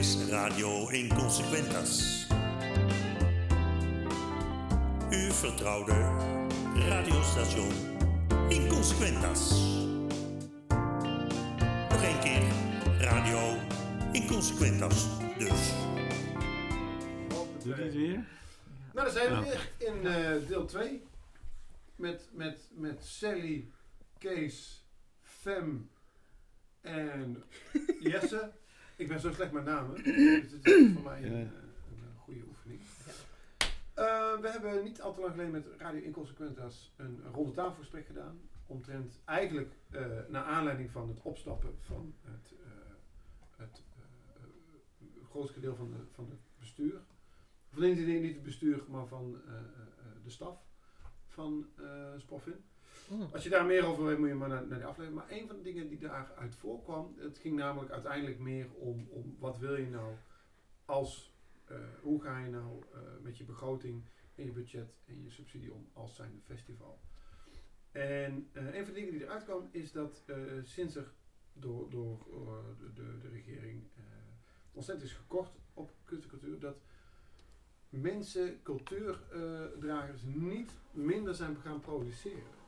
is Radio Inconsequentas. Uw vertrouwde radiostation Inconsequentas. Nog één keer Radio Inconsequentas dus. Doet hij het weer? Nou, dan zijn we weer in eh, deel 2. Met, met, met Sally, Kees, Fem en Jesse. Ik ben zo slecht met namen. Dus dit is voor mij een, eh, een, eh, goede oefening. Eh, we hebben niet al te lang geleden met Radio Inconsequentas een ronde tafelgesprek gedaan. Omtrent eigenlijk eh, naar aanleiding van het opstappen van het, eh, het grootste deel van, de, van het bestuur. Of nee, niet niet het bestuur, maar van eh, eh, eh, de staf van eh Spoffin. Mm. Als je daar meer over weet, moet je maar naar, naar die aflevering. Maar een van de dingen die daaruit voorkwam, het ging namelijk uiteindelijk meer om, om wat wil je nou als, eh, hoe ga je nou eh, met je begroting en je budget en je subsidie om als zijnde festival. En eh, een van de dingen die eruit kwam is dat sinds er door, door de, de, de regering ontzettend is gekort op kunst en cultuur, dat mensen, cultuurdragers, niet minder zijn gaan produceren.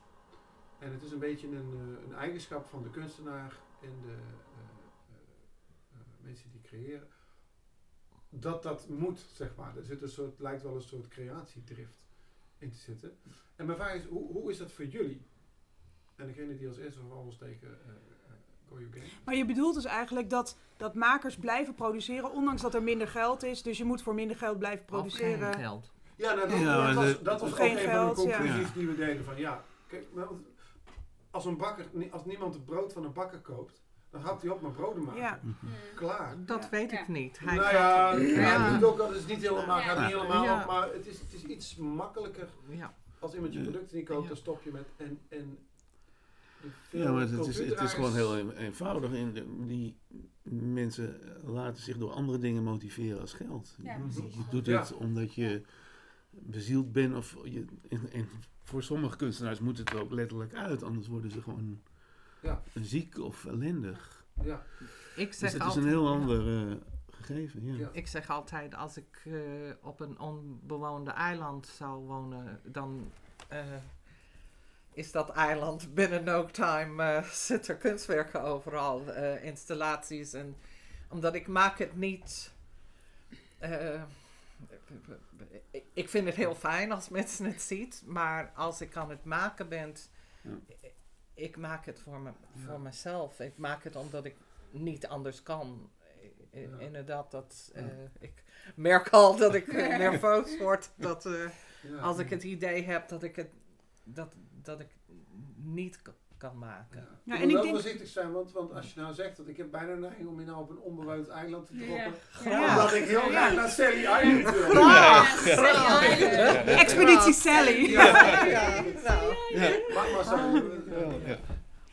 En het is een beetje een, eh, een eigenschap van de kunstenaar en de eh, eh, mensen die creëren. Dat dat moet, zeg maar. Er zit een soort, lijkt wel een soort creatiedrift in te zitten. En mijn vraag is, hoe, hoe is dat voor jullie? En degene die als eerste of anders tegen Go You Game. Maar je bedoelt dus eigenlijk dat, dat makers blijven produceren, ondanks dat er minder geld is. Dus je moet voor minder geld blijven Of geen produceren. geld. Ja, nou, dat, Ja, dat was, dat was Of ook geen een geld, van de ja. conclusies Ja. die we deden. Van ja, kijk, als een bakker, als niemand het brood van een bakker koopt, dan houdt hij op met broden maken. Ja. Klaar. Dat Ja. weet Ja. ik niet. Hij nou gaat- ja, Ja. ja. het doet ook het is niet helemaal, gaat niet helemaal Ja. op, maar het is, het is iets makkelijker ja. als iemand je producten niet koopt, Ja. dan stop je met en, en Ja, maar het is, het is gewoon heel een- eenvoudig. En die mensen laten zich door andere dingen motiveren als geld. Ja, Je- precies. je doet Ja. het omdat je bezield bent. Of je, en, en voor sommige kunstenaars moet het er ook letterlijk uit. Anders worden ze gewoon Ja. ziek of ellendig. Ja, Ik Dus zeg het is een heel ja. ander eh, gegeven. Ja. Ja. Ik zeg altijd, als ik eh, op een onbewoonde eiland zou wonen, dan eh, is dat eiland binnen no time, eh zit er kunstwerken overal, eh, installaties. En, omdat ik maak het niet... ik- vind het heel fijn als mensen het ziet, maar als ik aan het maken ben, Ja. ik maak het voor, me, Ja. voor mezelf. Ik maak het omdat ik niet anders kan. I- i- Ja. Inderdaad, dat, eh, ik merk al dat ik eh, nerveus word. Dat, eh, als ik het idee heb dat ik het dat, dat ik niet kan maken. Ja. Ja, je en moet ik wel denk- voorzichtig zijn, want, want als je nou zegt dat ik heb bijna een neiging om je nou op een onbewoond eiland te droppen. Ja. Omdat ik heel graag naar Sally Island wil. Ja, Sally Expeditie Sally. Ja. Maar.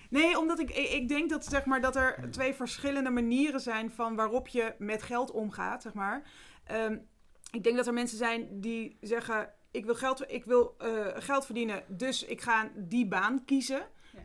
Nee, omdat ik, ik ik denk dat, zeg maar, dat er twee verschillende manieren zijn van waarop je met geld omgaat. Zeg maar. Ehm, ik denk dat er mensen zijn die zeggen: Ik wil geld, ik wil, eh, geld verdienen, dus ik ga die baan kiezen.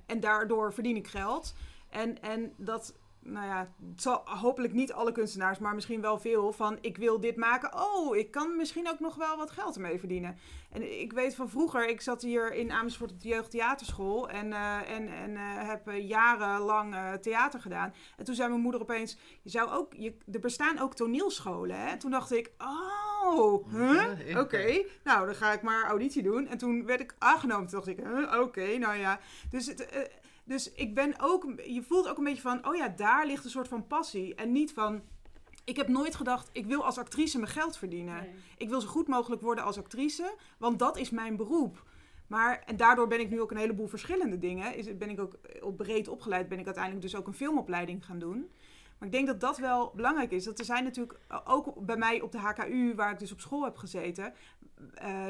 En daardoor verdien ik geld. En, en dat, nou ja, het zal hopelijk niet alle kunstenaars, maar misschien wel veel van: Ik wil dit maken. Oh, ik kan misschien ook nog wel wat geld ermee verdienen. En ik weet van vroeger, ik zat hier in Amersfoort op de jeugdtheaterschool en, eh, en, en eh, heb eh, jarenlang theater gedaan. En toen zei mijn moeder opeens, je zou ook, je, er bestaan ook toneelscholen. Hè? Toen dacht ik, oh, huh? Oké, nou dan ga ik maar auditie doen. En toen werd ik aangenomen, toen dacht ik, huh? oké, nou ja. Dus, het, dus ik ben ook, je voelt ook een beetje van, oh ja, daar ligt een soort van passie. En niet van, ik heb nooit gedacht, ik wil als actrice mijn geld verdienen. Nee. Ik wil zo goed mogelijk worden als actrice, want dat is mijn beroep. Maar, en daardoor ben ik nu ook een heleboel verschillende dingen. Is, ben ik ook op breed opgeleid, ben ik uiteindelijk dus ook een filmopleiding gaan doen. Maar ik denk dat dat wel belangrijk is. Dat er zijn natuurlijk ook bij mij op de HKU, waar ik dus op school heb gezeten,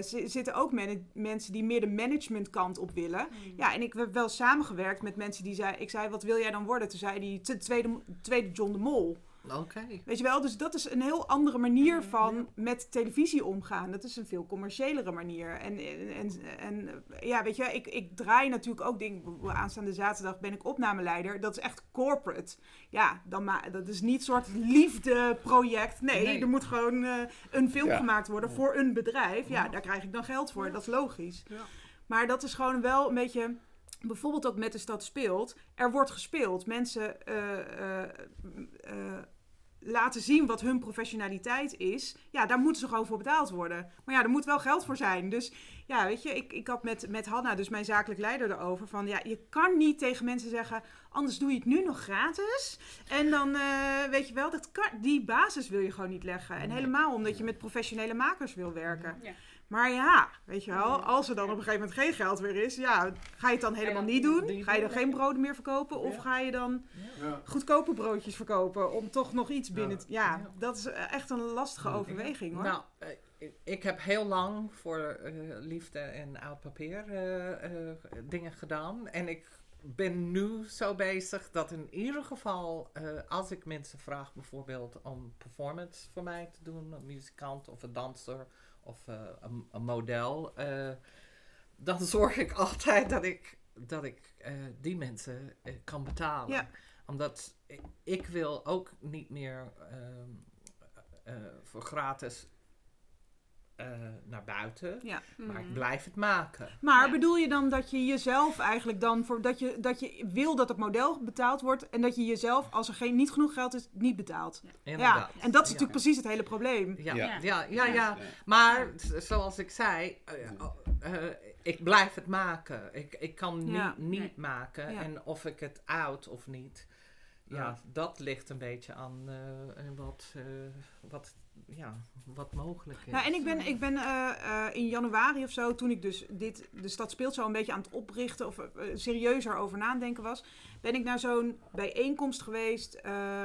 zi- zitten ook men- mensen die meer de managementkant op willen. Ja, en ik heb wel samengewerkt met mensen die zei, ik zei, wat wil jij dan worden? Toen zei die, de tweede, tweede John de Mol. Oké. Weet je wel, dus dat is een heel andere manier van met televisie omgaan. Dat is een veel commerciëlere manier. En, en, en, en, ja, weet je, ik, ik draai natuurlijk ook dingen. Aanstaande zaterdag ben ik opnameleider. Dat is echt corporate. Ja, dan ma dat is niet een soort liefdeproject. Nee, Nee. er moet gewoon eh, een film Ja. gemaakt worden voor een bedrijf. Ja, daar krijg ik dan geld voor. Dat is logisch. Ja. Maar dat is gewoon wel een beetje. Bijvoorbeeld ook met de stad speelt. Er wordt gespeeld. Mensen eh, eh, eh, laten zien wat hun professionaliteit is. Ja, daar moeten ze gewoon voor betaald worden. Maar ja, er moet wel geld voor zijn. Dus ja, weet je, ik, ik had met, met Hanna, dus mijn zakelijk leider, erover. Van ja, je kan niet tegen mensen zeggen. Anders doe je het nu nog gratis. En dan, eh, weet je wel, dat kan, die basis wil je gewoon niet leggen. En helemaal omdat je met professionele makers wil werken. Ja. Maar ja, weet je wel, als er dan op een gegeven moment geen geld meer is, ja, ga je het dan helemaal niet doen? Ga je dan geen broden meer verkopen? Of ga je dan goedkope broodjes verkopen om toch nog iets binnen te... Ja, Ja. dat is eh, echt een lastige overweging hoor. Nou, eh, ik- heb heel lang voor eh, liefde en oud papier dingen gedaan. En ik ben nu zo bezig dat in ieder geval, eh, als ik mensen vraag bijvoorbeeld om performance voor mij te doen, een muzikant of een danser of eh, een, een model, eh, dan zorg ik altijd dat ik, dat ik eh, die mensen kan betalen. Ja. Omdat ik, ik wil ook niet meer ehm, eh, voor gratis eh, naar buiten. Ja. Maar ik Mhm. blijf het maken. Maar Ja. bedoel je dan dat je jezelf eigenlijk dan voor dat je, dat je wil dat het model betaald wordt en dat je jezelf, als er geen, niet genoeg geld is, niet betaalt? Inderdaad. Ja, en dat is Ja. natuurlijk precies het hele probleem. Ja, Ja. ja, ja, ja, Ja. Maar zoals ik zei, eh, eh, ik blijf het maken. Ik, ik kan niet, Ja. niet Nee. maken. Ja. En of ik het out of niet, ja, Ja. dat ligt een beetje aan eh, wat, eh, wat, ja, wat mogelijk is. Nou, en ik ben, ik ben eh, eh, in januari of zo, toen ik dus dit, de stad speelt zo een beetje aan het oprichten of eh, serieuzer over nadenken was, ben ik naar zo'n bijeenkomst geweest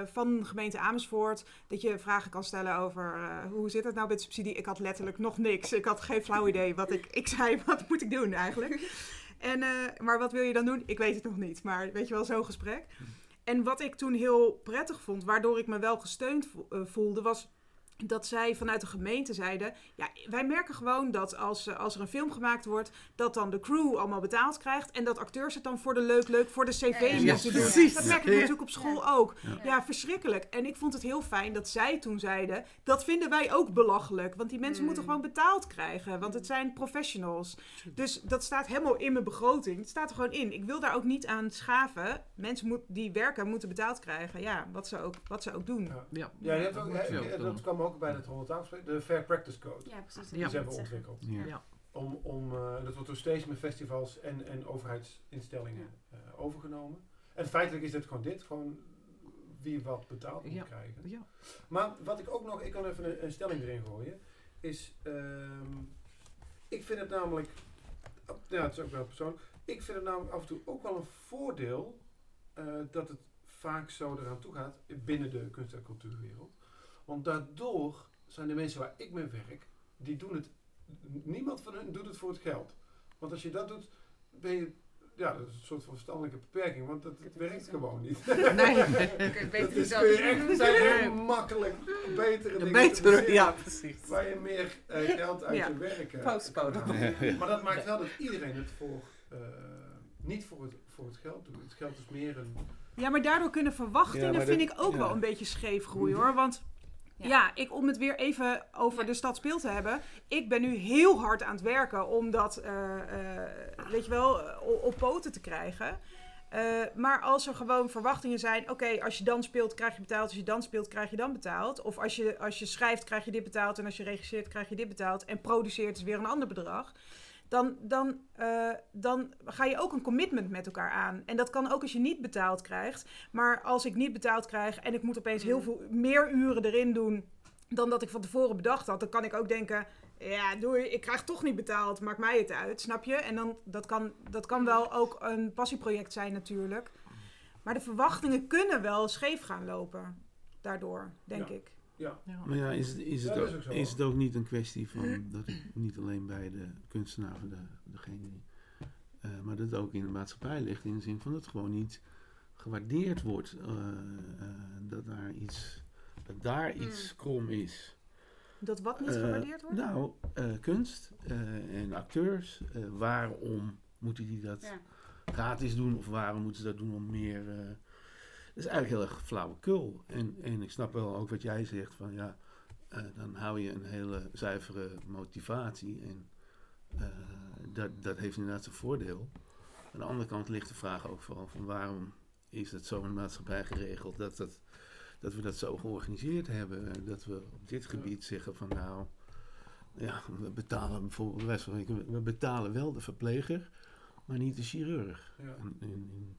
van de gemeente Amersfoort. Dat je vragen kan stellen over hoe zit het nou met subsidie. Ik had letterlijk nog niks. Ik had geen flauw idee wat ik, ik zei, wat moet ik doen eigenlijk? En, maar wat wil je dan doen? Ik weet het nog niet. Maar weet je wel, zo'n gesprek. En wat ik toen heel prettig vond, waardoor ik me wel gesteund vo- voelde, was dat zij vanuit de gemeente zeiden: Ja, wij merken gewoon dat als, eh, als er een film gemaakt wordt, dat dan de crew allemaal betaald krijgt. En dat acteurs het dan voor de leuk, leuk, voor de cv Ja, moeten doen. precies. Dat merk ik Ja. natuurlijk op school ook. Ja. Ja. verschrikkelijk. En ik vond het heel fijn dat zij toen zeiden: Dat vinden wij ook belachelijk. Want die mensen Mm. moeten gewoon betaald krijgen. Want het zijn professionals. Dus dat staat helemaal in mijn begroting. Het staat er gewoon in. Ik wil daar ook niet aan schaven. Mensen moet, die werken moeten betaald krijgen. Ja, wat ze ook, wat ze ook doen. Ja. Dat ook, hè, ook bij het Ronde Tafelsprek, de Fair Practice Code. Ja, precies. Die Ja. ze hebben ontwikkeld. Ja. Ja. Om, om, eh, dat wordt door steeds meer festivals en, en overheidsinstellingen eh, overgenomen. En feitelijk is het gewoon dit, gewoon wie wat betaald moet Ja. krijgen. Ja. Maar wat ik ook nog, ik kan even een, een stelling erin gooien, is, ehm, ik vind het namelijk, ja het is ook wel persoonlijk, ik vind het namelijk af en toe ook wel een voordeel eh, dat het vaak zo eraan toe gaat binnen de kunst- en cultuurwereld. Want daardoor zijn de mensen waar ik mee werk, die doen het, niemand van hun doet het voor het geld. Want als je dat doet, ben je, ja, dat is een soort van verstandelijke beperking, want dat, het werkt gewoon niet. Nee. Dat niet is, zo. kun je echt, zijn heel makkelijk betere dingen te Beter, verzinnen ja, precies. Waar je meer eh, geld uit Ja. je werk Postpone. kan halen. Maar dat maakt wel dat iedereen het voor, eh, niet voor het, voor het geld doet. Het geld is meer een... Ja, maar daardoor kunnen verwachtingen, Ja, maar vind dat- ik ook ja. wel een beetje scheef groeien hoor. Want ja, Ja. ik, om het weer even over Ja. de stad speel te hebben. Ik ben nu heel hard aan het werken om dat, eh, weet je wel, op, op poten te krijgen. Eh, maar als er gewoon verwachtingen zijn, oké, als je dan speelt krijg je betaald, als je dan speelt krijg je dan betaald. Of als je, als je schrijft krijg je dit betaald en als je regisseert krijg je dit betaald en produceert is weer een ander bedrag. Dan, dan, eh, dan ga je ook een commitment met elkaar aan. En dat kan ook als je niet betaald krijgt. Maar als ik niet betaald krijg en ik moet opeens heel veel meer uren erin doen dan dat ik van tevoren bedacht had, dan kan ik ook denken: ja, doei, ik krijg toch niet betaald, maakt mij het uit, snap je? En dan dat kan dat kan wel ook een passieproject zijn natuurlijk. Maar de verwachtingen kunnen wel scheef gaan lopen daardoor, denk Ja. ik. Ja. Maar ja, is, het- is, het ook, is ook het ook niet een kwestie van dat ik niet alleen bij de kunstenaar, of de, degene die, eh, maar dat het ook in de maatschappij ligt in de zin van dat het gewoon niet gewaardeerd wordt. eh, eh, dat daar iets dat daar iets krom is. Dat wat niet gewaardeerd wordt? Nou, eh, kunst eh, en acteurs, eh, waarom moeten die dat Ja. gratis doen of waarom moeten ze dat doen om meer... is eigenlijk heel erg flauwekul. En, en ik snap wel ook wat jij zegt van ja, eh, dan hou je een hele zuivere motivatie en eh, dat, dat heeft inderdaad zijn voordeel. Aan de andere kant ligt de vraag ook vooral van waarom is het zo in de maatschappij geregeld dat, dat, dat we dat zo georganiseerd hebben. Dat we op dit gebied zeggen van nou, ja, we betalen bijvoorbeeld, we betalen wel de verpleger, maar niet de chirurg. Ja. In, in,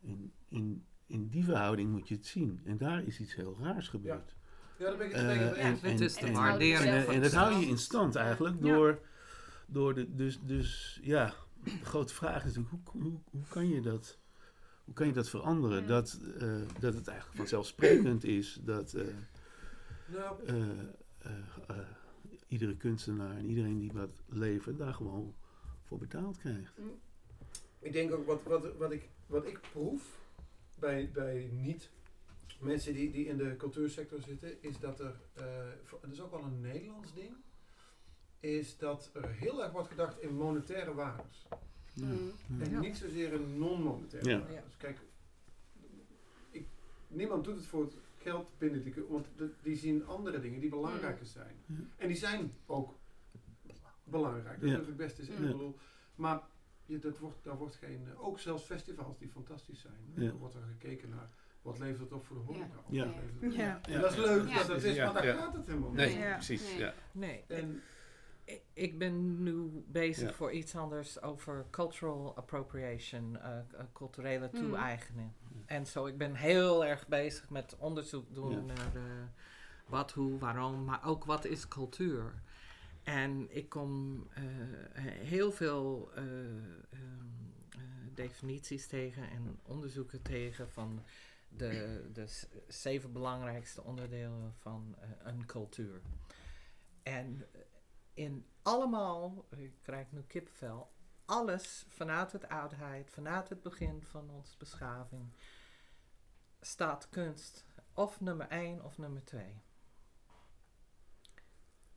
in, in, in die verhouding moet je het zien. En daar is iets heel raars gebeurd. Ja, daar ben ik het Eh, mee eens. het is de waardering en, en dat hou je in stand eigenlijk Ja. door, door de, dus, dus ja, de grote vraag is natuurlijk, hoe, hoe, hoe kan je dat, hoe kan je dat veranderen? Ja. Dat, eh, dat het eigenlijk vanzelfsprekend is dat eh, Nou, eh, eh, eh, iedere kunstenaar en iedereen die wat levert, daar gewoon voor betaald krijgt. Ik denk ook wat, wat, wat, ik, wat ik proef bij, bij niet mensen die, die in de cultuursector zitten, is dat er, eh, dat is ook wel een Nederlands ding, is dat er heel erg wordt gedacht in monetaire waardes. Mm. En Ja. niet zozeer in non-monetaire Ja. waardes. Kijk, ik, niemand doet het voor het geld binnen die, want de- die zien andere dingen die belangrijker zijn. Ja. En die zijn ook belangrijk, dat Ja. durf ik best te zeggen. Ja. Ik bedoel, maar je, dat wordt, daar wordt geen, eh, ook zelfs festivals die fantastisch zijn, Ja. er wordt er gekeken naar wat levert het op voor de horeca. Ja. Ja. En dat is leuk Ja. dat het is, Ja. maar daar Ja. gaat het helemaal niet. Nee, Ja. precies. Nee. Ja. Nee, En, ik- ben nu bezig Ja. voor iets anders over cultural appropriation, eh, eh, culturele Hmm. toe-eigening. En zo, ik ben heel erg bezig met onderzoek doen Ja. naar eh, wat, hoe, waarom, maar ook wat is cultuur. En ik kom eh, heel veel eh, ehm, eh, definities tegen en onderzoeken tegen van de, de zeven belangrijkste onderdelen van een cultuur. En in allemaal, ik krijg nu kipvel, alles vanuit het oudheid, vanuit het begin van onze beschaving, staat kunst of nummer 1 of nummer 2.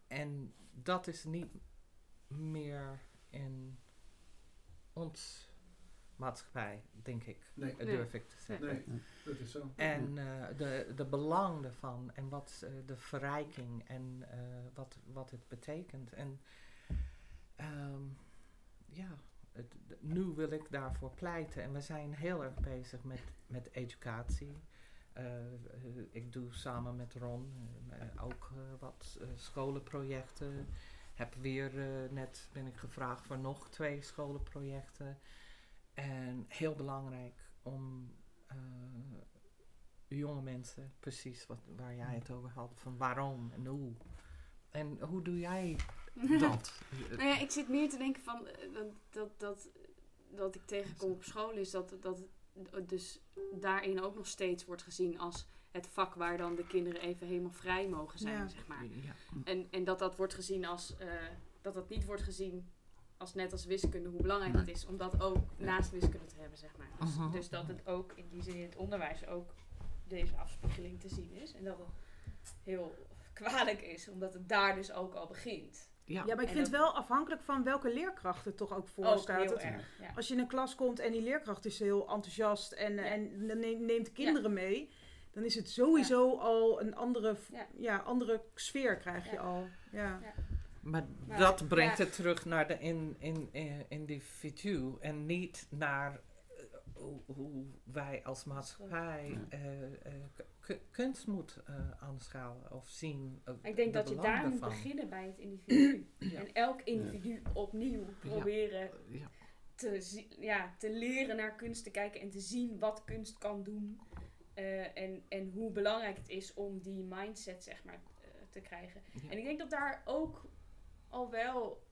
En dat is niet meer in ons maatschappij, denk ik, nee, eh, Nee. durf ik te zeggen. nee, dat is zo. En eh, de, de belang ervan en wat eh, de verrijking en eh, wat, wat het betekent. En ehm, ja, het, nu wil ik daarvoor pleiten. En we zijn heel erg bezig met, met educatie. Eh, eh, ik doe samen met Ron eh, ook wat scholenprojecten. Heb weer net ben ik gevraagd voor nog twee scholenprojecten. En heel belangrijk om jonge mensen, precies wat, waar jij het over had, van waarom en hoe. En hoe doe jij dat? Nou ja, ik zit meer te denken van dat, dat, dat, dat ik tegenkom op school is dat, dat dus daarin ook nog steeds wordt gezien als het vak waar dan de kinderen even helemaal vrij mogen zijn, Ja. zeg maar. Ja. En, en dat dat wordt gezien als, eh, dat dat niet wordt gezien als net als wiskunde, hoe belangrijk Nee. het is om dat ook naast wiskunde te hebben, zeg maar. Dus, dus dat het ook in die zin in het onderwijs ook deze afspiegeling te zien is. En dat het heel kwalijk is, omdat het daar dus ook al begint. Ja. Ja, maar ik En vind het wel afhankelijk van welke leerkracht het toch ook voor Ook staat. heel Het- erg, ja. Als je in een klas komt en die leerkracht is heel enthousiast en, Ja. en dan neemt, neemt de kinderen mee, dan is het sowieso al een andere, Ja. ja. andere sfeer krijg je al. Ja. Maar Maar, dat brengt ja. het terug naar de in, in, in, individu en niet naar hoe, hoe wij als maatschappij eh, eh, kunst moet eh, aanschouwen of zien. Ik denk de dat je daar moet beginnen bij het individu. Ja. En elk individu opnieuw proberen Ja. te, ja, te leren naar kunst te kijken en te zien wat kunst kan doen. Eh, en, en hoe belangrijk het is om die mindset zeg maar, te krijgen. Ja. En ik denk dat daar ook al wel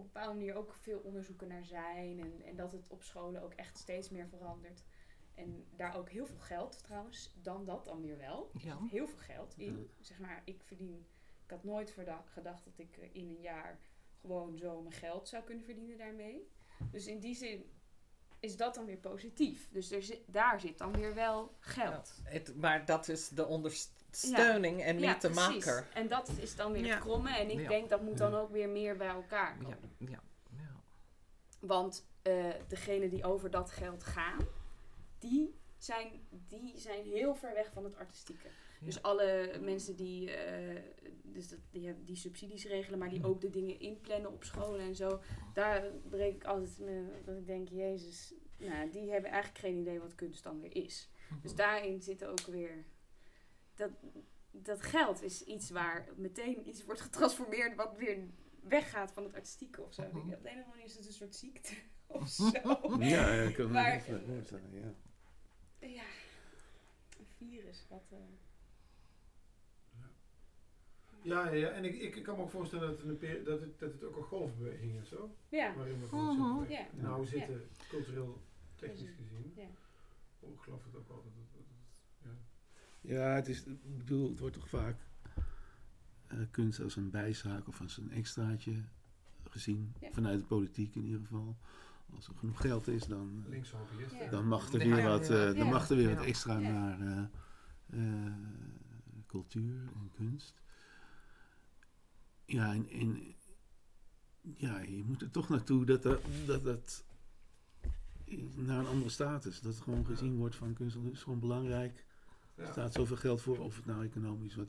op een bepaalde manier ook veel onderzoeken naar zijn. En, en dat het op scholen ook echt steeds meer verandert. En daar ook heel veel geld trouwens, dan dat dan weer wel. Ja. heel veel geld in. Zeg maar, ik verdien... Ik had nooit gedacht dat ik eh, in een jaar gewoon zo mijn geld zou kunnen verdienen daarmee. Dus in die zin is dat dan weer positief. Dus er zit, daar zit dan weer wel geld. Het, maar dat is de ondersteuning en niet Ja, de precies. maker. En dat is dan weer Ja. het kromme. En ik Ja. denk dat moet dan ook weer meer bij elkaar komen. Ja, ja, ja. Want eh degenen die over dat geld gaan, die zijn, die zijn heel ver weg van het artistieke. Ja. Dus alle mensen die, eh, dus dat, die, die subsidies regelen, maar die ook de dingen inplannen op scholen en zo. Daar breek ik altijd me, dat ik denk, jezus, nou, die hebben eigenlijk geen idee wat kunst dan weer is. Dus daarin zit ook weer, dat, dat geld is iets waar meteen iets wordt getransformeerd wat weer weggaat van het artistieke of zo. Denk, Op de een of andere manier is het een soort ziekte of zo. Ja, ja, ik kan me Maar- echt wel voorstellen, ja. Ja, een virus. Wat, eh, Ja, ja, ja. en ik, ik kan me ook voorstellen dat het, een peri- dat het, dat het ook een golfbeweging is, zo. ja, Waarin we gewoon Mhm. zitten, nou zitten, cultureel, technisch gezien. Ja. Oh, ik geloof het ook altijd. Dat- Ja, het is, ik bedoel, het wordt toch vaak eh, kunst als een bijzaak of als een extraatje gezien. Ja. Vanuit de politiek in ieder geval. Als er genoeg geld is, dan, eh. Ja. dan mag er weer ja, wat, eh, dan mag er weer wat extra Ja. naar eh, eh, cultuur en kunst. Ja, en, en ja, je moet er toch naartoe dat dat, dat, dat naar een andere status. Dat het gewoon gezien wordt van kunst. Is gewoon belangrijk. Er staat zoveel geld voor, of het nou economisch wat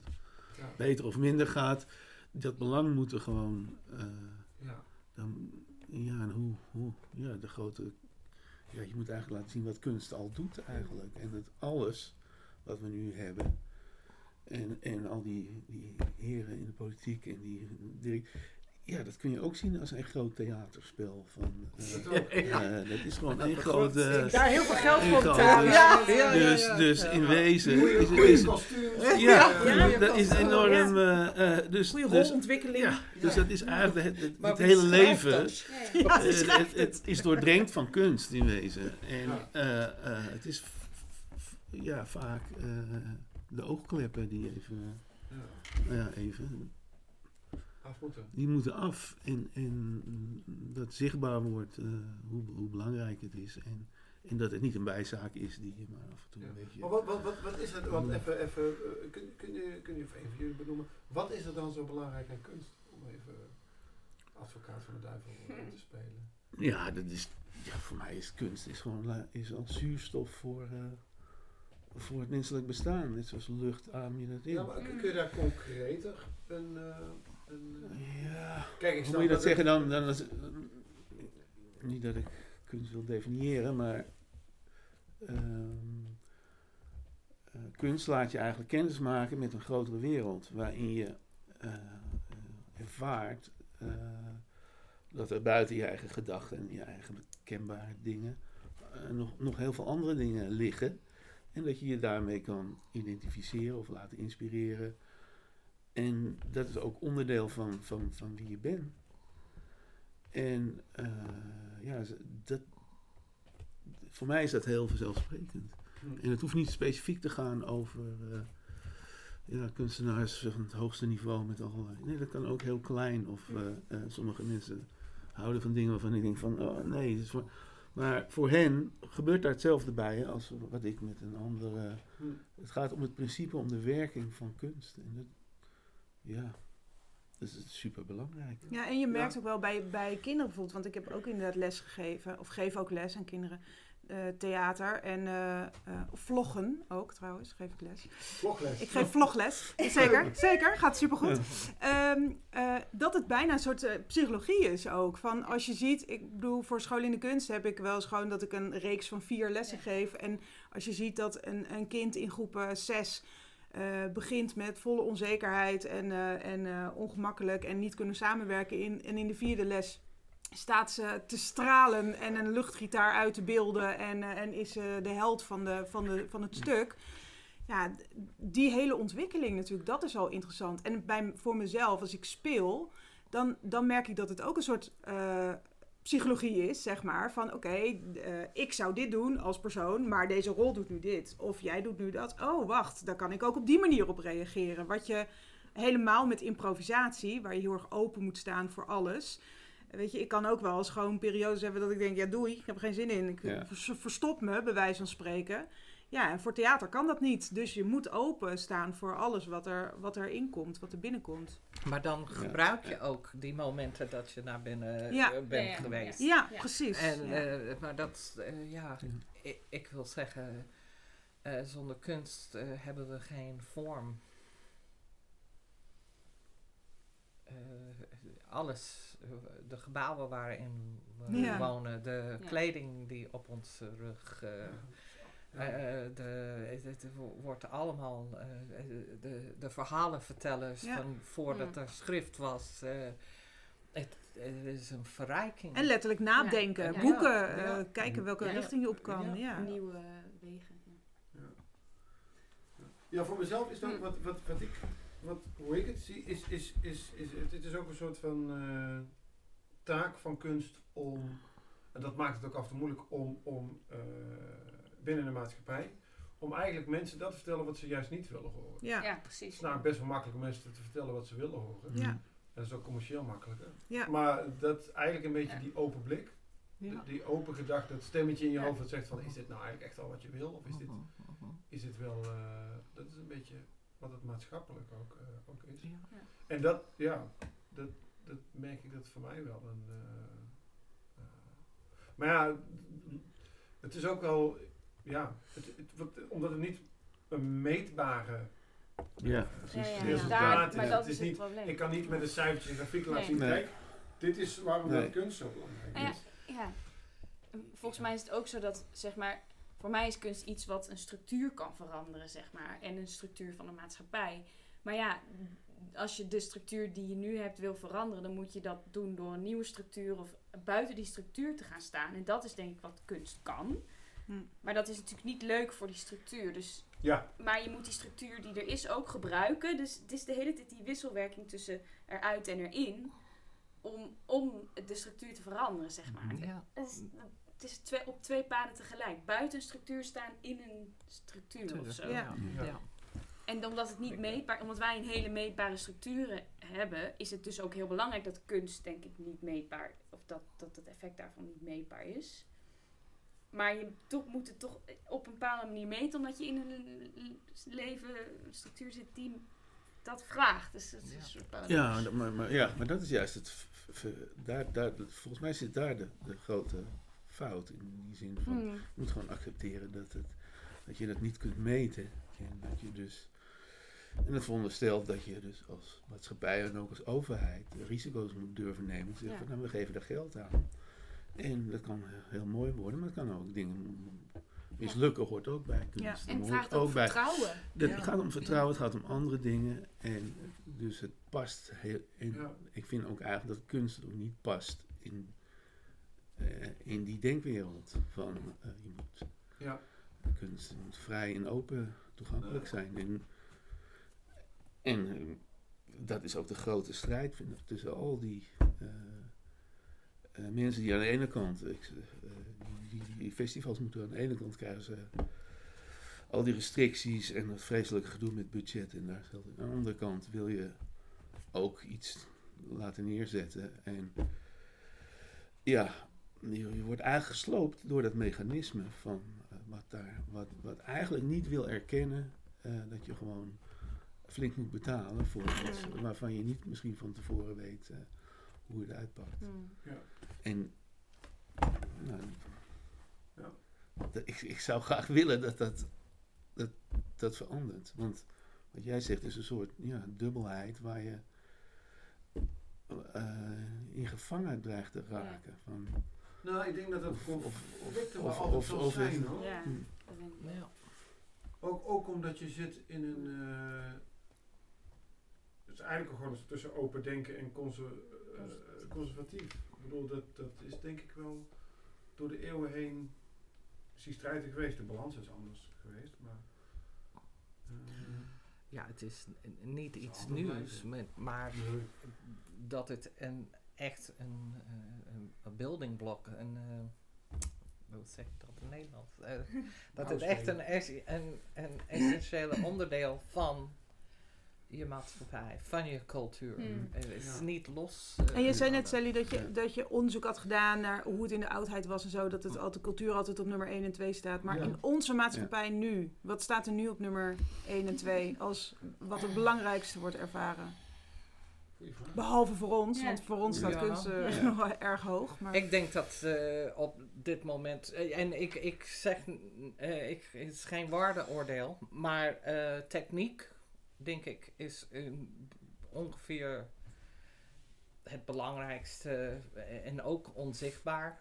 beter of minder gaat. Dat belang moet er gewoon. eh, Ja. dan, ja, en hoe, hoe, ja, de grote. Ja, je moet eigenlijk laten zien wat kunst al doet eigenlijk. En dat alles wat we nu hebben. En, en al die, die heren in de politiek en die. direct- ja, dat kun je ook zien als een groot theaterspel. Van, eh, eh, dat is gewoon Dat begroot grote. Daar heel veel geld Een voor betalen. Ja, ja, ja, Dus, ja. dus Ja. in wezen Goeie, is, goeie ja, Ja, ja, dat is enorm. eh, eh, dus, Goede dus, rolontwikkeling. ja, dus dat is eigenlijk het, hele leven. ja, ja. Ja, het, is doordrenkt van kunst in wezen. En Ja. eh, eh, het is ja, vaak eh, de oogkleppen die even, Ja. ja, even, Af moeten. die moeten af. En, en dat zichtbaar wordt eh, hoe, hoe belangrijk het is. En, en dat het niet een bijzaak is die je maar af en toe Ja. een beetje... Maar wat, wat, wat, wat is het, want even, even eh, kun, kun, je, kun je of een van jullie benoemen, wat is er dan zo belangrijk aan kunst? Om even advocaat van de duivel eh, te spelen. Ja, dat is, ja, voor mij is kunst is gewoon is als zuurstof voor, eh, voor het menselijk bestaan. Net zoals lucht adem je dat in. Ja, maar kun je daar concreter een... een Ja, Kijk, ik hoe moet je dat zeggen dan? dan is, niet dat ik kunst wil definiëren, maar ehm, eh, kunst laat je eigenlijk kennis maken met een grotere wereld. Waarin je eh, eh, ervaart dat er buiten je eigen gedachten en je eigen bekembare dingen nog, nog heel veel andere dingen liggen. En dat je je daarmee kan identificeren of laten inspireren. En dat is ook onderdeel van, van, van wie je bent. En eh, ja, dat, voor mij is dat heel vanzelfsprekend. Hm. En het hoeft niet specifiek te gaan over eh, ja, kunstenaars van het hoogste niveau met allerlei. Nee, dat kan ook heel klein. Of eh, eh, sommige mensen houden van dingen waarvan ik denk van, oh nee. voor, maar voor hen gebeurt daar hetzelfde bij als wat ik met een andere. Hm. Het gaat om het principe, om de werking van kunst. En dat, ja, dat is super belangrijk. Ja, en je merkt Ja. ook wel bij, bij kinderen bijvoorbeeld, want ik heb ook inderdaad les gegeven, of geef ook les aan kinderen, eh, theater en eh, eh, vloggen ook trouwens, geef ik les. Vlogles. Ik geef vlogles, zeker, zeker, gaat supergoed. Ehm, eh, dat het bijna een soort psychologie is ook. Van als je ziet, ik bedoel, voor school in de kunst heb ik wel eens gewoon dat ik een reeks van vier lessen Ja. geef. En als je ziet dat een, een kind in groep zes eh, begint met volle onzekerheid en, eh, en eh, ongemakkelijk en niet kunnen samenwerken in, en in de vierde les staat ze te stralen en een luchtgitaar uit te beelden en, en is ze de held van, de, van, de, van het stuk. Ja, die hele ontwikkeling natuurlijk, dat is al interessant. En bij, voor mezelf, als ik speel, dan, dan merk ik dat het ook een soort psychologie is, zeg maar. Van oké, eh, ik zou dit doen als persoon, maar deze rol doet nu dit. Of jij doet nu dat. Oh, wacht, daar kan ik ook op die manier op reageren. Wat je helemaal met improvisatie, waar je heel erg open moet staan voor alles. Weet je, ik kan ook wel eens gewoon periodes hebben dat ik denk, ja doei, ik heb er geen zin in. Ik Ja. verstop me, bij wijze van spreken. Ja, en voor theater kan dat niet. Dus je moet open staan voor alles wat er, wat erin komt, wat er binnenkomt. Maar dan gebruik je ook die momenten dat je naar binnen Ja. eh, bent Ja, ja, geweest. Ja, Ja. precies. En, ja. eh, maar dat, eh, ja, Ja. ik, ik wil zeggen, eh, zonder kunst hebben we geen vorm. Eh, alles, de gebouwen waarin we Ja. wonen, de Ja. kleding die op onze rug, eh, eh, de, het, het wordt allemaal, eh, de, de verhalenvertellers Ja. van voordat Ja. er schrift was. eh, het, het is een verrijking. En letterlijk nadenken, Ja. boeken, Ja. eh, Ja. kijken welke Ja. richting je op kan. Ja. Ja. Nieuwe wegen. Ja. Ja, voor mezelf is dat Hm. wat, wat, wat ik, wat, hoe ik het zie, is, is, is, is het, het is ook een soort van eh, taak van kunst om, en dat maakt het ook af en toe moeilijk om, om eh, binnen de maatschappij, om eigenlijk mensen dat te vertellen wat ze juist niet willen horen. Ja. Ja, Het precies. is namelijk best wel makkelijk om mensen te vertellen wat ze willen horen. Ja. Dat is ook commercieel makkelijker. Ja. Maar dat eigenlijk een beetje Ja. die open blik, Ja. die, open gedachte, dat stemmetje in je Ja. hoofd dat zegt van is dit nou eigenlijk echt al wat je wil? Of is dit, is dit wel, eh, dat is een beetje wat het maatschappelijk ook, eh, ook is. Ja. En dat, ja, dat, dat merk ik dat voor mij wel een. eh, eh, maar ja, het is ook wel, ja, het, het, wat- omdat het niet een meetbare Ja, eh, precies. Ja, ja, Ja, ja. Daar, daar- maar het dat is is het niet- probleem. Ik kan niet met een cijfertje en grafiek laten Nee. zien, Nee. kijk, dit is waarom Nee. dat kunst zo belangrijk Nou ja, is. Ja, volgens mij is het ook zo dat, zeg maar, voor mij is kunst iets wat een structuur kan veranderen, zeg maar. En een structuur van de maatschappij. Maar ja, als je de structuur die je nu hebt wil veranderen, dan moet je dat doen door een nieuwe structuur of buiten die structuur te gaan staan. En dat is denk ik wat kunst kan. Hm. Maar dat is natuurlijk niet leuk voor die structuur. Dus, Ja, maar je moet die structuur die er is ook gebruiken. Dus het is de hele tijd die wisselwerking tussen eruit en erin. Om, om de structuur te veranderen, zeg maar. Ja. Het is, het is twee, op twee paden tegelijk. Buiten een structuur staan, in een structuur of zo. Ja. Ja. Ja. En omdat het niet meetbaar, omdat wij een hele meetbare structuren hebben, is het dus ook heel belangrijk dat kunst, denk ik, niet meetbaar, of dat, dat het effect daarvan niet meetbaar is. Maar je toch, moet het toch op een bepaalde manier meten, omdat je in een leven, een structuur zit die dat vraagt. Dus het is Ja. een soort paradox. Ja, dat- maar, maar, ja, maar dat is juist het. daar, daar, volgens mij zit daar de, de grote fout. In die zin van. Hmm. Je moet gewoon accepteren dat, het, dat je dat niet kunt meten. En dat je dus. En dat veronderstelt dat je dus als maatschappij en ook als overheid risico's moet durven nemen. Te zeggen, Ja. van, nou, we geven daar geld aan. En dat kan heel mooi worden, maar het kan ook dingen mislukken, hoort ook bij kunst. Ja. En het hoort vraagt ook bij vertrouwen. het Ja. gaat om vertrouwen, het gaat om andere dingen. En dus het past heel. En Ja. ik vind ook eigenlijk dat kunst ook niet past in, eh, in die denkwereld. Van eh, je moet, ja. kunst moet vrij en open toegankelijk Ja. zijn. En, en eh, dat is ook de grote strijd vind ik, tussen al die eh, mensen die aan de ene kant. Ik, eh, die, die, festivals moeten aan de ene kant krijgen ze al die restricties en dat vreselijke gedoe met budget en daar geld. Aan de andere kant wil je ook iets laten neerzetten. En ja, je, je wordt eigenlijk gesloopt door dat mechanisme van eh, wat daar, wat, wat eigenlijk niet wil erkennen eh, dat je gewoon flink moet betalen voor iets waarvan je niet misschien van tevoren weet eh, hoe het uitpakt. Hmm. En nou, dat- ik, ik zou graag willen dat dat, dat dat verandert. Want wat jij zegt is een soort ja, dubbelheid waar je eh, in gevangen dreigt te raken. Van, Nou, ik denk dat dat Of- conflicten of- altijd of- zal of zijn hoor. Ja, Hm. dat denk ik. Ja. Ook, ook omdat je zit in een. eh, het is eigenlijk gewoon tussen open denken en conser- eh, conservatief. Ik bedoel, dat, dat is denk ik wel door de eeuwen heen strijdig geweest. De balans is anders geweest, maar. eh, ja, het is niet iets nieuws, met, maar nee. dat het een, echt een, eh, een, een building block, een, eh, hoe zeg ik dat in Nederlands? Eh, dat het echt een, een, een essentiële onderdeel van je maatschappij, van je cultuur. Hmm. Eh, Het is Ja. niet los. eh, En je zei net. Sally, dat je, Ja. dat je onderzoek had gedaan naar hoe het in de oudheid was en zo. Dat het altijd, cultuur altijd op nummer 1 en 2 staat. Maar Ja. in onze maatschappij nu, wat staat er nu op nummer 1 en 2 als wat het belangrijkste wordt ervaren? Behalve voor ons, Ja. want voor ons staat Ja. kunst eh, Ja. nog wel erg hoog. Maar Ik denk dat eh, op dit moment, eh, en ik, ik zeg, eh, ik, het is geen waardeoordeel, maar eh, techniek, denk ik, is ongeveer het belangrijkste eh, en ook onzichtbaar.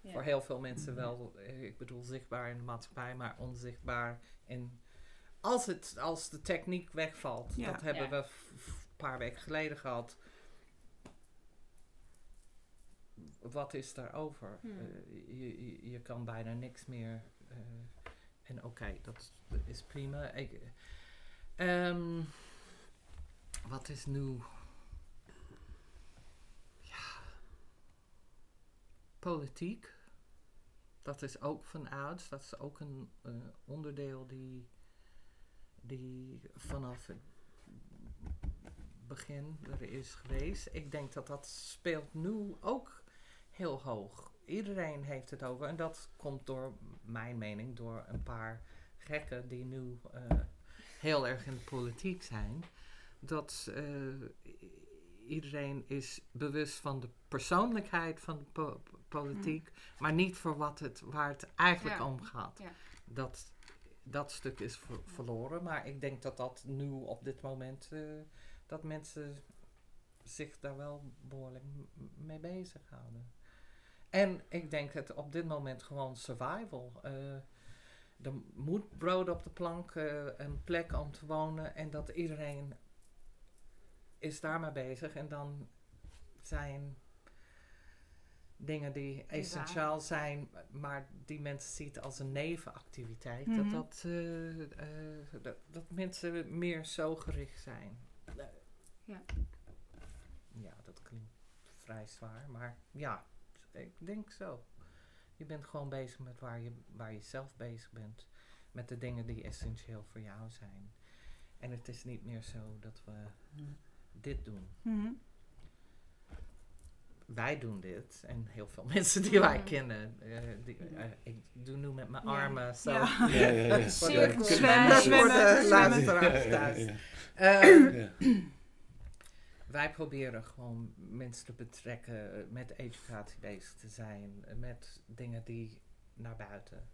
Ja. Voor heel veel mensen wel, eh, ik bedoel zichtbaar in de maatschappij, maar onzichtbaar in. Als, het, als de techniek wegvalt, Ja. dat hebben Ja. we een paar weken geleden gehad. Wat is daarover? Hmm. Eh, je, je, je kan bijna niks meer. eh, en oké, dat is prima. Ik, ehm, wat is nu? Ja. Politiek. Dat is ook van ouds. Dat is ook een eh, onderdeel die, die vanaf het begin er is geweest. Ik denk dat dat speelt nu ook heel hoog. Iedereen heeft het over. En dat komt door mijn mening door een paar gekken die nu eh, heel erg in de politiek zijn. Dat eh, iedereen is bewust van de persoonlijkheid van de po- politiek, maar niet voor wat het, waar het eigenlijk Ja. om gaat. Ja. Dat, dat stuk is ver- verloren, maar ik denk dat dat nu op dit moment, eh, dat mensen zich daar wel behoorlijk mee bezighouden. En ik denk het op dit moment gewoon survival. Eh, er moet brood op de plank, eh, een plek om te wonen en dat iedereen is daarmee bezig. En dan zijn dingen die essentieel zijn, maar die mensen ziet als een nevenactiviteit, Mhm. dat, dat, eh, eh, dat, dat mensen meer zo gericht zijn. Ja. Ja, dat klinkt vrij zwaar, maar ja, ik denk zo. Je bent gewoon bezig met waar je, waar je zelf bezig bent. Met de dingen die essentieel voor jou zijn. En het is niet meer zo dat we dit doen. Mhm. Wij doen dit. En heel veel mensen die wij kennen. eh, die, eh, ik doe nu met mijn Ja. armen zo. Ja. Ja, ja, ja. Voor de- luisteraars thuis. Wij proberen gewoon mensen te betrekken, eh, met educatie bezig te zijn, eh, met dingen die naar buiten.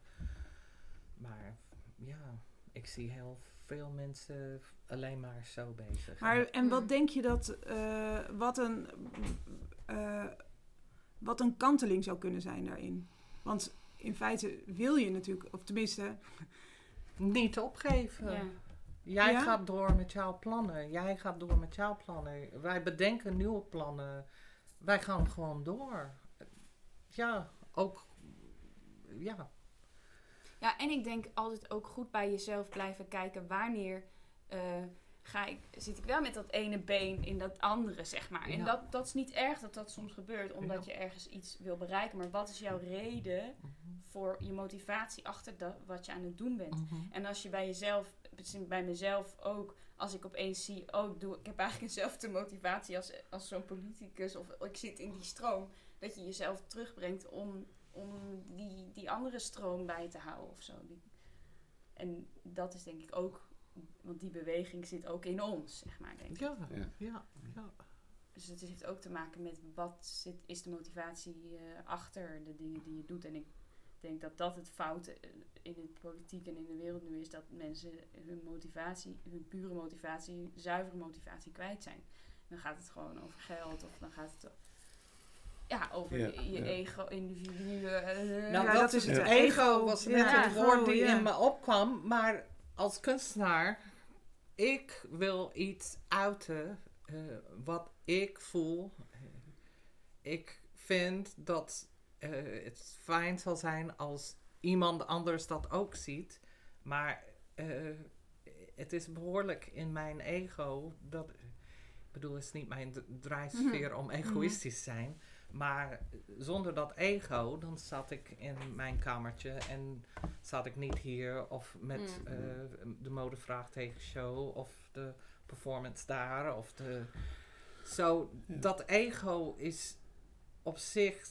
Maar ja, ik zie heel veel mensen alleen maar zo bezig. Maar, en wat denk je dat, eh, wat, een, eh, wat een kanteling zou kunnen zijn daarin? Want in feite wil je natuurlijk, of tenminste, Niet opgeven. Ja. Jij Ja? gaat door met jouw plannen. Jij gaat door met jouw plannen. Wij bedenken nieuwe plannen. Wij gaan gewoon door. Ja, ook. Ja, Ja, en ik denk altijd ook goed bij jezelf blijven kijken wanneer eh, ga ik, zit ik wel met dat ene been in dat andere, zeg maar. En Ja. dat, dat is niet erg dat dat soms gebeurt, omdat je ergens iets wil bereiken. Maar wat is jouw reden voor je motivatie achter dat, wat je aan het doen bent? Mhm. En als je bij jezelf, bij mezelf ook, als ik opeens zie, oh, ik, doe, ik heb eigenlijk dezelfde motivatie als, als zo'n politicus, of ik zit in die stroom, dat je jezelf terugbrengt om, om die, die andere stroom bij te houden of zo. Die, en dat is denk ik ook, want die beweging zit ook in ons, zeg maar, denk ik. Ja, Ja. ja, ja. Dus het heeft ook te maken met wat zit, is de motivatie eh, achter de dingen die je doet. En ik denk dat dat het fout eh, in de politiek en in de wereld nu is. Dat mensen hun motivatie, hun pure motivatie, zuivere motivatie kwijt zijn. Dan gaat het gewoon over geld of dan gaat het ja, over Ja, je ja. ego, individuen. eh, Nou, Ja, dat, dat is het. ego was Ja, net het woord die ja. in me opkwam. Maar als kunstenaar, ik wil iets uiten eh, wat ik voel. Eh, ik vind dat eh, het fijn zal zijn als iemand anders dat ook ziet. Maar het is behoorlijk in mijn ego. Dat, ik bedoel, het is niet mijn d- drijfveer om egoïstisch te zijn. Maar zonder dat ego, dan zat ik in mijn kamertje en zat ik niet hier of met Mm. eh, de modevraagteken show of de performance daar. Of de, zo, Ja. dat ego is op zich,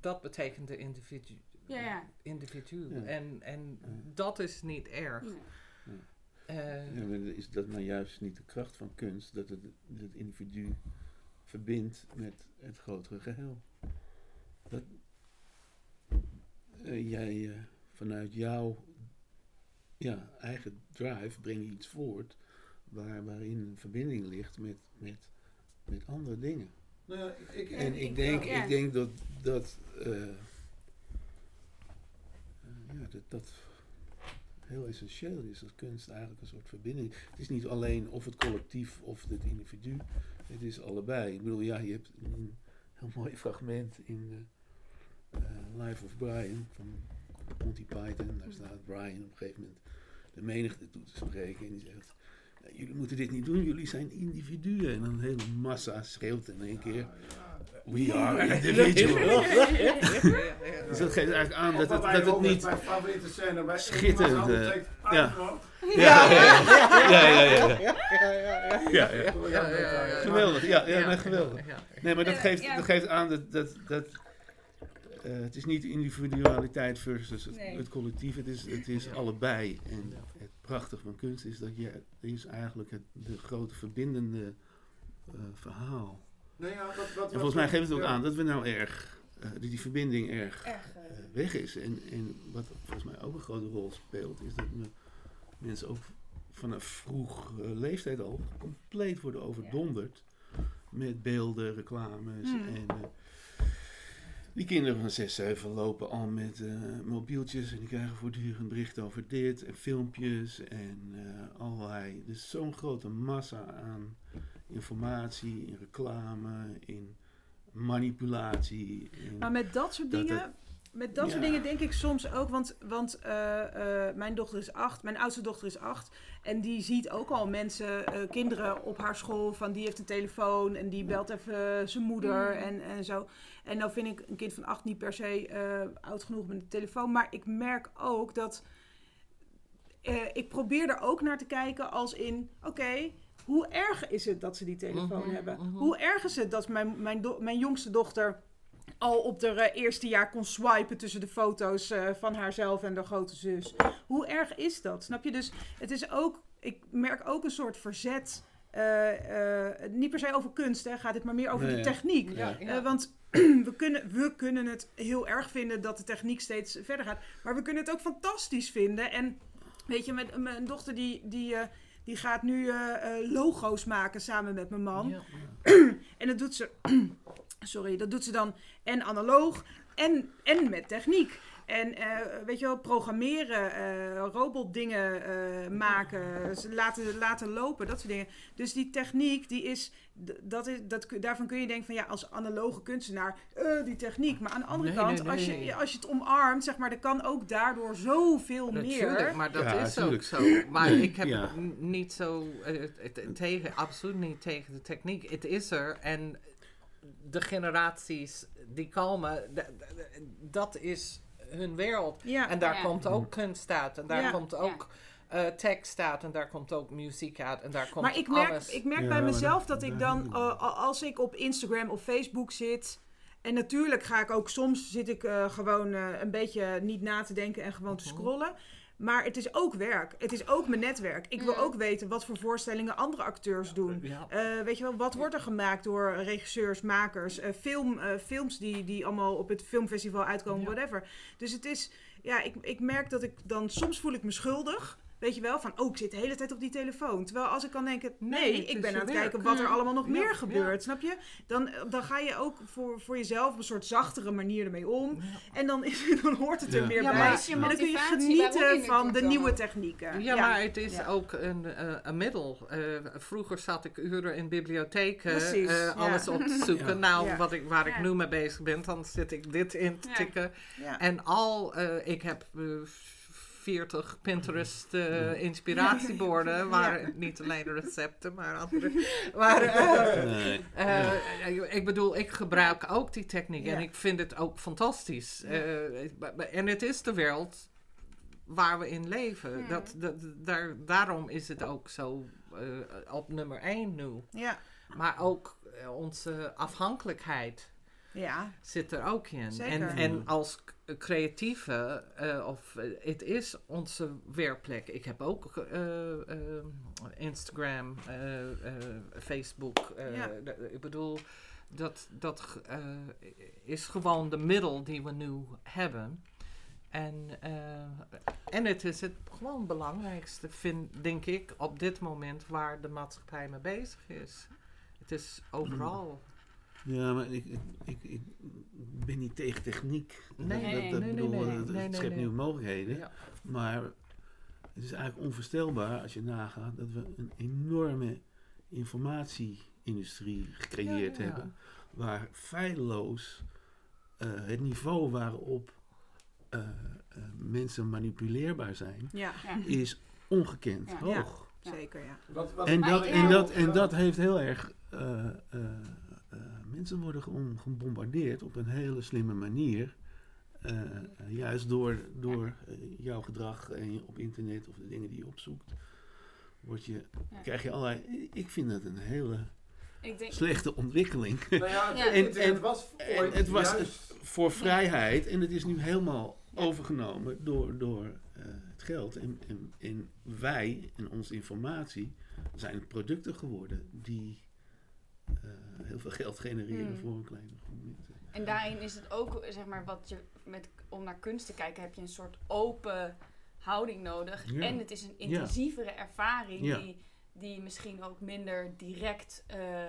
dat betekent de individu. Ja, ja. individu. Ja. En, en Ja. dat is niet erg. Eh, maar is dat nou juist niet de kracht van kunst? Dat het het individu verbindt met het grotere geheel. Dat eh, jij eh, vanuit jouw ja, eigen drive breng je iets voort waar, waarin een verbinding ligt met, met, met andere dingen. Nou ja, ik, ik, En ik ik denk, ja. ik denk dat dat, eh, ja, dat dat heel essentieel is. Dat kunst eigenlijk een soort verbinding. Het is niet alleen of het collectief of het individu. Het is allebei. Ik bedoel, ja, je hebt een heel mooi fragment in eh, eh, Life of Brian van Monty Python. Daar staat Brian op een gegeven moment de menigte toe te spreken. En die zegt, "Ja, jullie moeten dit niet doen, jullie zijn individuen. En dan een hele massa schreeuwt in één keer. We are individuals. Dus dat geeft eigenlijk aan dat het, dat het niet... Mijn favoriete scène bij schitterend, ja. Ja, ja, ja, ja. ja, ja. ja, ja, ja, ja. Geweldig, ja, ja, nee, geweldig. ja. Nee, maar dat Ja, geeft, ja. dat geeft aan dat, dat, dat eh, het is niet individualiteit versus het, Nee. het collectief, het is, het is allebei. En het prachtige van kunst is dat je, is eigenlijk het de grote verbindende eh, verhaal. Nou ja, wat, wat, En volgens mij geeft het ook ja. aan dat we nou erg, eh, dat die verbinding erg Erg. eh, eh, weg is. En, en wat volgens mij ook een grote rol speelt, is dat me- mensen ook vanaf vroeg eh, leeftijd al compleet worden overdonderd met beelden, reclames. Hmm. En eh, die kinderen van 6, 7 lopen al met eh, mobieltjes en die krijgen voortdurend berichten over dit en filmpjes en eh, allerlei. Dus zo'n grote massa aan informatie, in reclame, in manipulatie. In, Maar met dat soort Dat dingen, het- met dat soort dingen denk ik soms ook, want, want eh, eh, mijn dochter is acht, mijn oudste dochter is acht. En die ziet ook al mensen, eh, kinderen op haar school, van die heeft een telefoon en die belt even zijn moeder Mm. en, en zo. En nou vind ik een kind van acht niet per se eh, oud genoeg met een telefoon. Maar ik merk ook dat, eh, ik probeer er ook naar te kijken als in, oké, hoe erg is het dat ze die telefoon Mhm, hebben? mhm. Hoe erg is het dat mijn, mijn, do- mijn jongste dochter al op de eh, eerste jaar kon swipen tussen de foto's eh, van haarzelf en de grote zus? Hoe erg is dat? Snap je? Dus het is ook, ik merk ook een soort verzet. eh, eh, niet per se over kunst, hè, gaat het maar meer over Nee, de techniek. Ja, Eh, ja. want we kunnen, we kunnen het heel erg vinden dat de techniek steeds verder gaat. Maar we kunnen het ook fantastisch vinden. En weet je, met mijn dochter die, die, eh, die gaat nu eh, eh, logo's maken samen met mijn man. Ja. En dat doet ze, sorry, dat doet ze dan en analoog en, en met techniek. En eh, weet je wel, programmeren, eh robotdingen eh, maken, ze laten, laten lopen, dat soort dingen. Dus die techniek, die is, dat is dat, daarvan kun je denken van ja, als analoge kunstenaar, eh, die techniek. Maar aan de andere Nee, kant, nee, Als, nee. je, als je het omarmt, zeg maar, er kan ook daardoor zoveel Natuurlijk, meer. maar dat Ja, is tuurlijk. ook zo. Maar ik heb Ja. niet zo tegen, absoluut niet tegen de techniek. Het is er en de generaties die komen, dat is hun wereld. Ja, En daar Ja. komt ook kunst uit en daar Ja. komt ook eh, tekst uit en daar komt ook muziek uit en daar komt Maar ik merk, alles. ik merk Ja, bij mezelf dat- dat ik dan, eh, a- als ik op Instagram of Facebook zit. En natuurlijk ga ik ook soms zit ik eh, gewoon eh, een beetje niet na te denken en gewoon te Mhm. scrollen. Maar het is ook werk. Het is ook mijn netwerk. Ik wil Mm. ook weten wat voor voorstellingen andere acteurs doen. Ja. Eh, weet je wel, wat wordt er gemaakt door regisseurs, makers, eh, film, eh, films die, die allemaal op het filmfestival uitkomen, whatever. Dus het is, ja, ik, ik merk dat ik dan soms voel ik me schuldig. Weet je wel, van oh, ik zit de hele tijd op die telefoon. Terwijl als ik kan denken, nee, ik ben aan het werk. kijken wat er allemaal nog Ja, meer ja. gebeurt, snap je? Dan, dan ga je ook voor, voor jezelf op een soort zachtere manier ermee om. Ja. En dan, is, dan hoort het er meer Ja, bij. maar is je en dan kun je genieten van de nieuwe technieken. Ja, maar het is Ja. ook een, eh, een middel. Eh, vroeger zat ik uren in bibliotheken eh, alles op te zoeken. Ja. Nou, Ja. wat ik, waar ik nu mee bezig ben, dan zit ik dit in te Ja. tikken. Ja. En al, eh, ik heb eh, 40 Pinterest eh, inspiratieborden, waar niet alleen recepten, maar andere. Maar, eh, Nee. eh, ik bedoel, ik gebruik ook die techniek en ik vind het ook fantastisch. En het is de wereld waar we in leven. Dat, dat, daar, daarom is het ook zo op nummer één nu. Ja. Maar ook onze afhankelijkheid Ja. zit er ook in. Zeker. En, en als k- creatieve, eh, of eh, het is onze werkplek. Ik heb ook eh, Instagram, Facebook. Ja. ik bedoel, dat, dat is gewoon de middel die we nu hebben. En, en het is het gewoon belangrijkste, vind, denk ik, op dit moment waar de maatschappij mee bezig is. Het is overal. Ja, maar ik, ik, ik, ik ben niet tegen techniek. Nee, dat, nee, dat, nee, bedoel, nee, nee, het- nee, het nee, schept nee. nieuwe mogelijkheden. Ja. Maar het is eigenlijk onvoorstelbaar als je nagaat dat we een enorme informatieindustrie gecreëerd Ja, ja. hebben. Waar feilloos eh, het niveau waarop eh, eh, mensen manipuleerbaar zijn, is ongekend Ja. hoog. Ja. Zeker, ja. Wat, wat En dat, en, dat, en dat heeft heel erg. Eh, mensen worden gewoon gebombardeerd op een hele slimme manier. eh, juist door, door eh, jouw gedrag en je- op internet of de dingen die je opzoekt, word je, Ja. krijg je allerlei. Ik vind dat een hele Ik denk, slechte ontwikkeling Nou ja, het, Ja. En- was het was- juist... voor vrijheid. En het is nu helemaal overgenomen door, door eh, het geld. En, en, en wij en onze informatie zijn producten geworden die heel veel geld genereren Hmm. voor een kleine groep mensen. En daarin is het ook, zeg maar, wat je met, om naar kunst te kijken, heb je een soort open houding nodig. Ja. En het is een intensievere ervaring Ja. die, die misschien ook minder direct eh,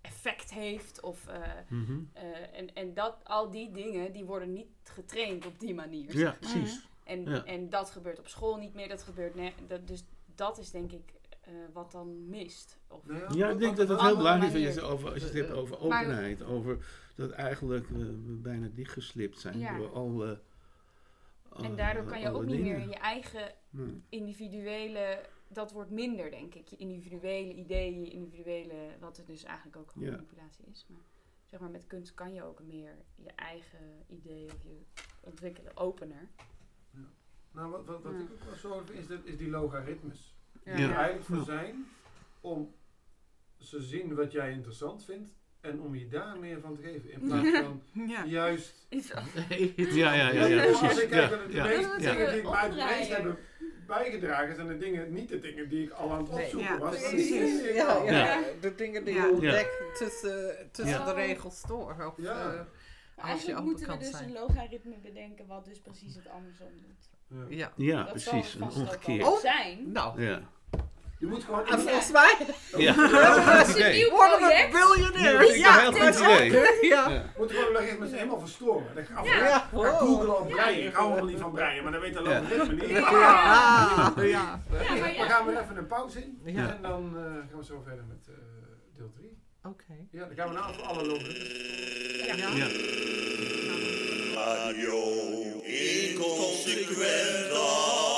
effect heeft. Of, eh, Mhm. eh, en en dat, al die dingen die worden niet getraind op die manier. Ja, precies. En, en dat gebeurt op school niet meer, dat gebeurt ne- dat, Dus dat is denk ik eh, wat dan mist. Of, Nou Ja, ik denk dat het heel een belangrijk is als je, over, als je het hebt over Maar- openheid. Over dat eigenlijk eh, we bijna dichtgeslipt zijn Ja. door alle. en daardoor kan je ook niet meer je eigen Nee. individuele, dat wordt minder, denk ik. Je individuele ideeën, je individuele, wat het dus eigenlijk ook gewoon Ja. manipulatie is. Maar zeg maar, met kunst kan je ook meer je eigen idee of je ontwikkelen, opener. Nou, wat, wat, wat Ja. ik ook wel zo vind, is, dat, is die logaritmes. Ja. Die er eigenlijk voor zijn om ze zien wat jij interessant vindt en om je daar meer van te geven. In plaats van Ja. juist... Ja, ja, ja, ja, Als precies. ik kijk de ja, meeste Ja. dingen die mij het Opdraaien. meest hebben bijgedragen, zijn de dingen, niet de dingen die ik al aan het Nee. opzoeken Ja, was. precies. die ik Ja, ja, Ja. de dingen die Ja. je ontdekt tussen, tussen Ja. de regels door. Of, Ja. eh, Maar Als je moeten we dus zijn. een logaritme bedenken wat dus precies het andersom doet. Ja. ja. Ja, dat precies. Een er omgekeerd. Oh. zijn. Nou, Ja. Je moet gewoon... en volgens mij Ja. Dat is een nieuw worden we project. Ja, Ja, heel dit goed is idee. ja. Ja. moet gewoon logaritmes helemaal verstoren. Dan ga Ja. Ja, googlen op breien. Ik hou helemaal niet van breien, maar dan weet de Ja. logaritme niet. Ja, ja. Ja, maar We ja. gaan weer even een pauze in. Ja. En dan eh, gaan we zo verder met eh, deel 3. Oké. Ja, dan gaan we nou voor alle logaritmes. Ja. Ja. Radio Inconsequentas.